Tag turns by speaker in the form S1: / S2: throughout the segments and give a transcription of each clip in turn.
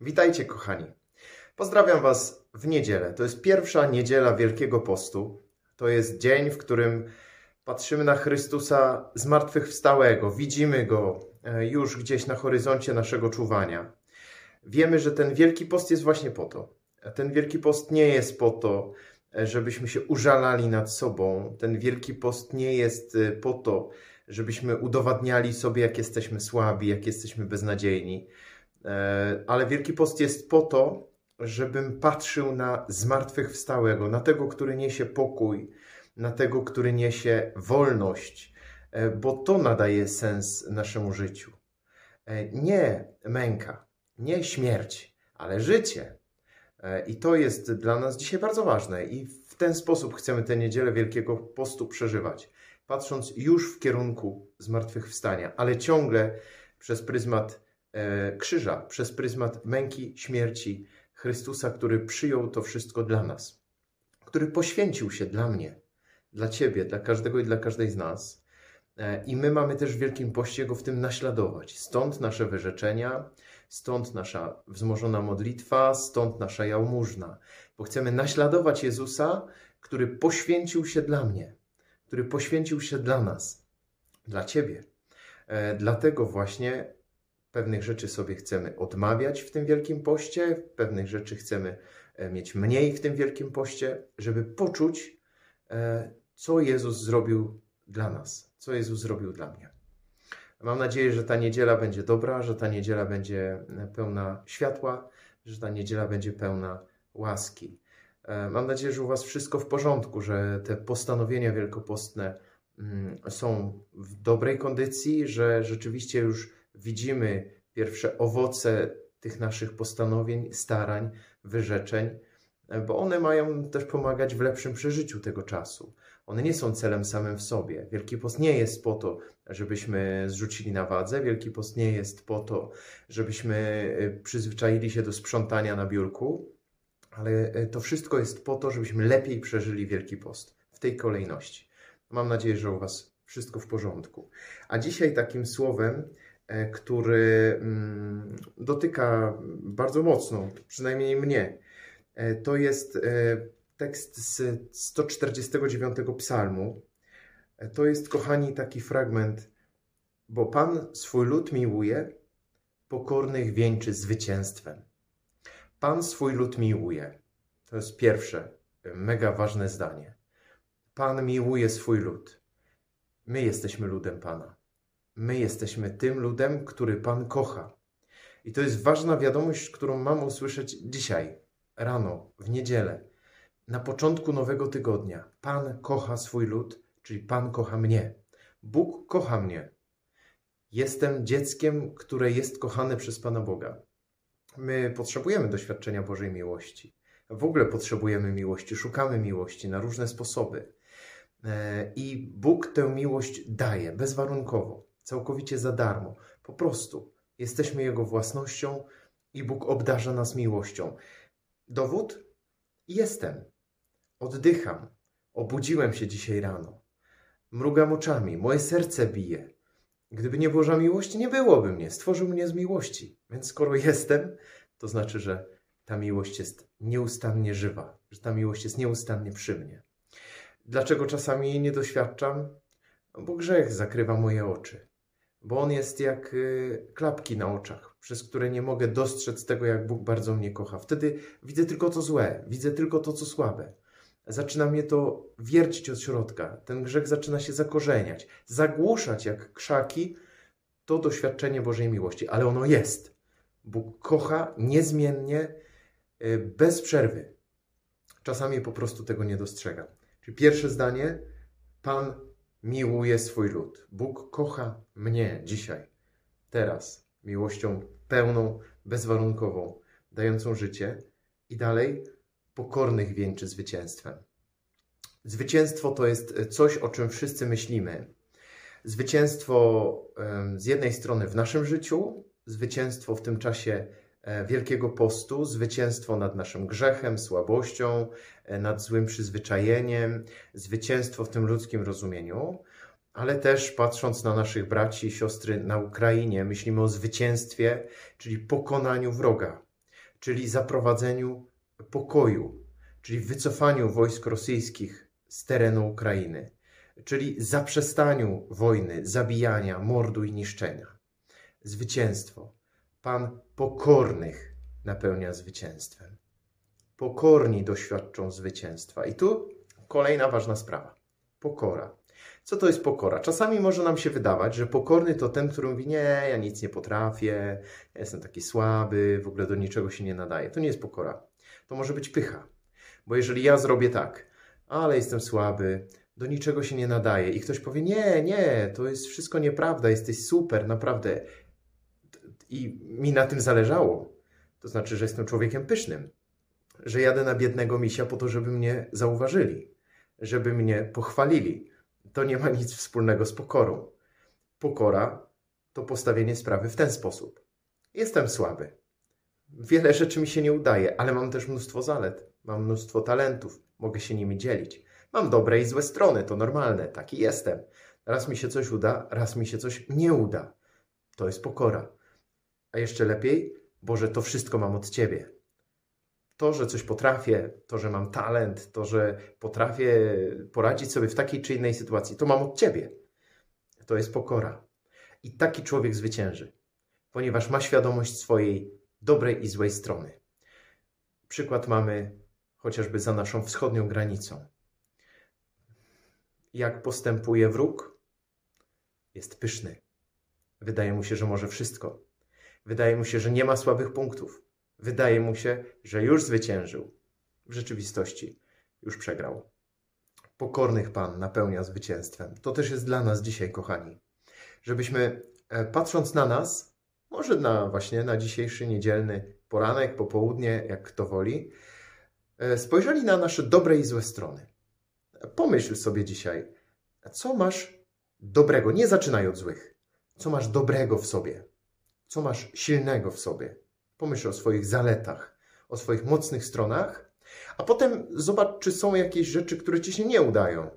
S1: Witajcie, kochani. Pozdrawiam Was w niedzielę. To jest pierwsza niedziela Wielkiego Postu. To jest dzień, w którym patrzymy na Chrystusa zmartwychwstałego, widzimy go e, już gdzieś na horyzoncie naszego czuwania. Wiemy, że ten Wielki Post jest właśnie po to. Ten Wielki Post nie jest po to, e, żebyśmy się użalali nad sobą. Ten Wielki Post nie jest e, po to, żebyśmy udowadniali sobie, jak jesteśmy słabi, jak jesteśmy beznadziejni ale Wielki Post jest po to, żebym patrzył na zmartwychwstałego, na tego, który niesie pokój, na tego, który niesie wolność, e, bo to nadaje sens naszemu życiu. E, nie męka, nie śmierć, ale życie. I to jest dla nas dzisiaj bardzo ważne i w ten sposób chcemy tę niedzielę Wielkiego Postu przeżywać, patrząc już w kierunku zmartwychwstania, ale ciągle przez pryzmat E, krzyża, przez pryzmat męki, śmierci Chrystusa, który przyjął to wszystko dla nas, który poświęcił się dla mnie, dla Ciebie, dla każdego i dla każdej z nas. E, I my mamy też w Wielkim Poście Go w tym naśladować. Stąd nasze wyrzeczenia, stąd nasza wzmożona modlitwa, stąd nasza jałmużna, bo chcemy naśladować Jezusa, który poświęcił się dla mnie, który poświęcił się dla nas, dla Ciebie. E, dlatego właśnie Pewnych rzeczy sobie chcemy odmawiać w tym Wielkim Poście, pewnych rzeczy chcemy e, mieć mniej w tym Wielkim Poście, żeby poczuć, e, co Jezus zrobił dla nas, co Jezus zrobił dla mnie. Mam nadzieję, że ta niedziela będzie dobra, że ta niedziela będzie e, pełna światła, że ta niedziela będzie pełna łaski. Mam nadzieję, że u Was wszystko w porządku, że te postanowienia wielkopostne mm, są w dobrej kondycji, że rzeczywiście już widzimy pierwsze owoce tych naszych postanowień, starań, wyrzeczeń, bo one mają też pomagać w lepszym przeżyciu tego czasu. One nie są celem samym w sobie. Wielki Post nie jest po to, żebyśmy zrzucili na wadze. Wielki Post nie jest po to, żebyśmy y, przyzwyczaili się do sprzątania na biurku, ale y, to wszystko jest po to, żebyśmy lepiej przeżyli Wielki Post w tej kolejności. Mam nadzieję, że u Was wszystko w porządku. A dzisiaj takim słowem, który mm, dotyka bardzo mocno, przynajmniej mnie. E, to jest e, tekst z 149 psalmu. To jest, kochani, taki fragment, bo Pan swój lud miłuje, pokornych wieńczy zwycięstwem. Pan swój lud miłuje. To jest pierwsze, mega ważne zdanie. Pan miłuje swój lud. My jesteśmy ludem Pana. My jesteśmy tym ludem, który Pan kocha. I to jest ważna wiadomość, którą mam usłyszeć dzisiaj, rano, w niedzielę, na początku nowego tygodnia. Pan kocha swój lud, czyli Pan kocha mnie. Bóg kocha mnie. Jestem dzieckiem, które jest kochane przez Pana Boga. My potrzebujemy doświadczenia Bożej miłości. W ogóle potrzebujemy miłości, szukamy miłości na różne sposoby. E, I Bóg tę miłość daje bezwarunkowo całkowicie za darmo. Po prostu jesteśmy Jego własnością i Bóg obdarza nas miłością. Dowód? Jestem. Oddycham. Obudziłem się dzisiaj rano. Mrugam oczami. Moje serce bije. Gdyby nie Boża miłość, nie byłoby mnie. Stworzył mnie z miłości. Więc skoro jestem, to znaczy, że ta miłość jest nieustannie żywa, że ta miłość jest nieustannie przy mnie. Dlaczego czasami jej nie doświadczam? Bo grzech zakrywa moje oczy bo on jest jak y, klapki na oczach, przez które nie mogę dostrzec tego, jak Bóg bardzo mnie kocha. Wtedy widzę tylko to złe, widzę tylko to, co słabe. Zaczyna mnie to wiercić od środka. Ten grzech zaczyna się zakorzeniać, zagłuszać jak krzaki to doświadczenie Bożej miłości, ale ono jest. Bóg kocha niezmiennie, y, bez przerwy. Czasami po prostu tego nie dostrzegam. Czyli pierwsze zdanie, Pan miłuje swój lud. Bóg kocha mnie dzisiaj, teraz, miłością pełną, bezwarunkową, dającą życie i dalej pokornych wieńczy zwycięstwem. Zwycięstwo to jest coś, o czym wszyscy myślimy. Zwycięstwo z jednej strony w naszym życiu, zwycięstwo w tym czasie E, Wielkiego Postu, zwycięstwo nad naszym grzechem, słabością, e, nad złym przyzwyczajeniem, zwycięstwo w tym ludzkim rozumieniu, ale też patrząc na naszych braci i siostry na Ukrainie, myślimy o zwycięstwie, czyli pokonaniu wroga. czyli zaprowadzeniu pokoju, czyli wycofaniu wojsk rosyjskich z terenu Ukrainy, czyli zaprzestaniu wojny, zabijania, mordu i niszczenia. Zwycięstwo. Pan pokornych napełnia zwycięstwem. Pokorni doświadczą zwycięstwa. I tu kolejna ważna sprawa. Pokora. Co to jest pokora? Czasami może nam się wydawać, że pokorny to ten, który mówi: Nie, ja nic nie potrafię, ja jestem taki słaby, w ogóle do niczego się nie nadaje. To nie jest pokora. To może być pycha. Bo jeżeli ja zrobię tak, ale jestem słaby, do niczego się nie nadaje, i ktoś powie: Nie, nie, to jest wszystko nieprawda, jesteś super, naprawdę. I mi na tym zależało. To znaczy, że jestem człowiekiem pysznym, że jadę na biednego misia po to, żeby mnie zauważyli, żeby mnie pochwalili to nie ma nic wspólnego z pokorą. Pokora to postawienie sprawy w ten sposób. Jestem słaby. Wiele rzeczy mi się nie udaje, ale mam też mnóstwo zalet. Mam mnóstwo talentów. Mogę się nimi dzielić. Mam dobre i złe strony, to normalne. Taki jestem. Raz mi się coś uda, raz mi się coś nie uda. To jest pokora. A jeszcze lepiej, Boże, to wszystko mam od Ciebie to, że coś potrafię, to, że mam talent, to, że potrafię poradzić sobie w takiej czy innej sytuacji, to mam od Ciebie. To jest pokora. I taki człowiek zwycięży, ponieważ ma świadomość swojej dobrej i złej strony. Przykład mamy chociażby za naszą wschodnią granicą. Jak postępuje wróg? Jest pyszny. Wydaje mu się, że może wszystko. Wydaje mu się, że nie ma słabych punktów Wydaje mu się, że już zwyciężył. W rzeczywistości już przegrał. Pokornych Pan napełnia zwycięstwem. To też jest dla nas dzisiaj, kochani. Żebyśmy e, patrząc na nas, może na właśnie na dzisiejszy niedzielny poranek, popołudnie, jak kto woli, e, spojrzeli na nasze dobre i złe strony. Pomyśl sobie dzisiaj, co masz dobrego, nie zaczynaj od złych. Co masz dobrego w sobie? Co masz silnego w sobie? Pomyśl o swoich zaletach, o swoich mocnych stronach, a potem zobacz, czy są jakieś rzeczy, które ci się nie udają.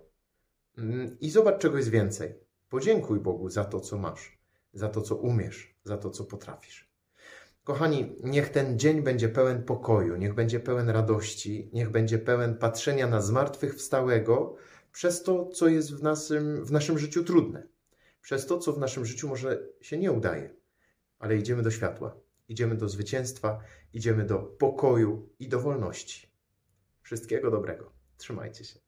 S1: Mm, I zobacz czegoś więcej. Podziękuj Bogu za to, co masz, za to, co umiesz, za to, co potrafisz. Kochani, niech ten dzień będzie pełen pokoju, niech będzie pełen radości, niech będzie pełen patrzenia na zmartwychwstałego przez to, co jest w naszym, w naszym życiu trudne, przez to, co w naszym życiu może się nie udaje, ale idziemy do światła idziemy do zwycięstwa, idziemy do pokoju i do wolności. Wszystkiego dobrego. Trzymajcie się.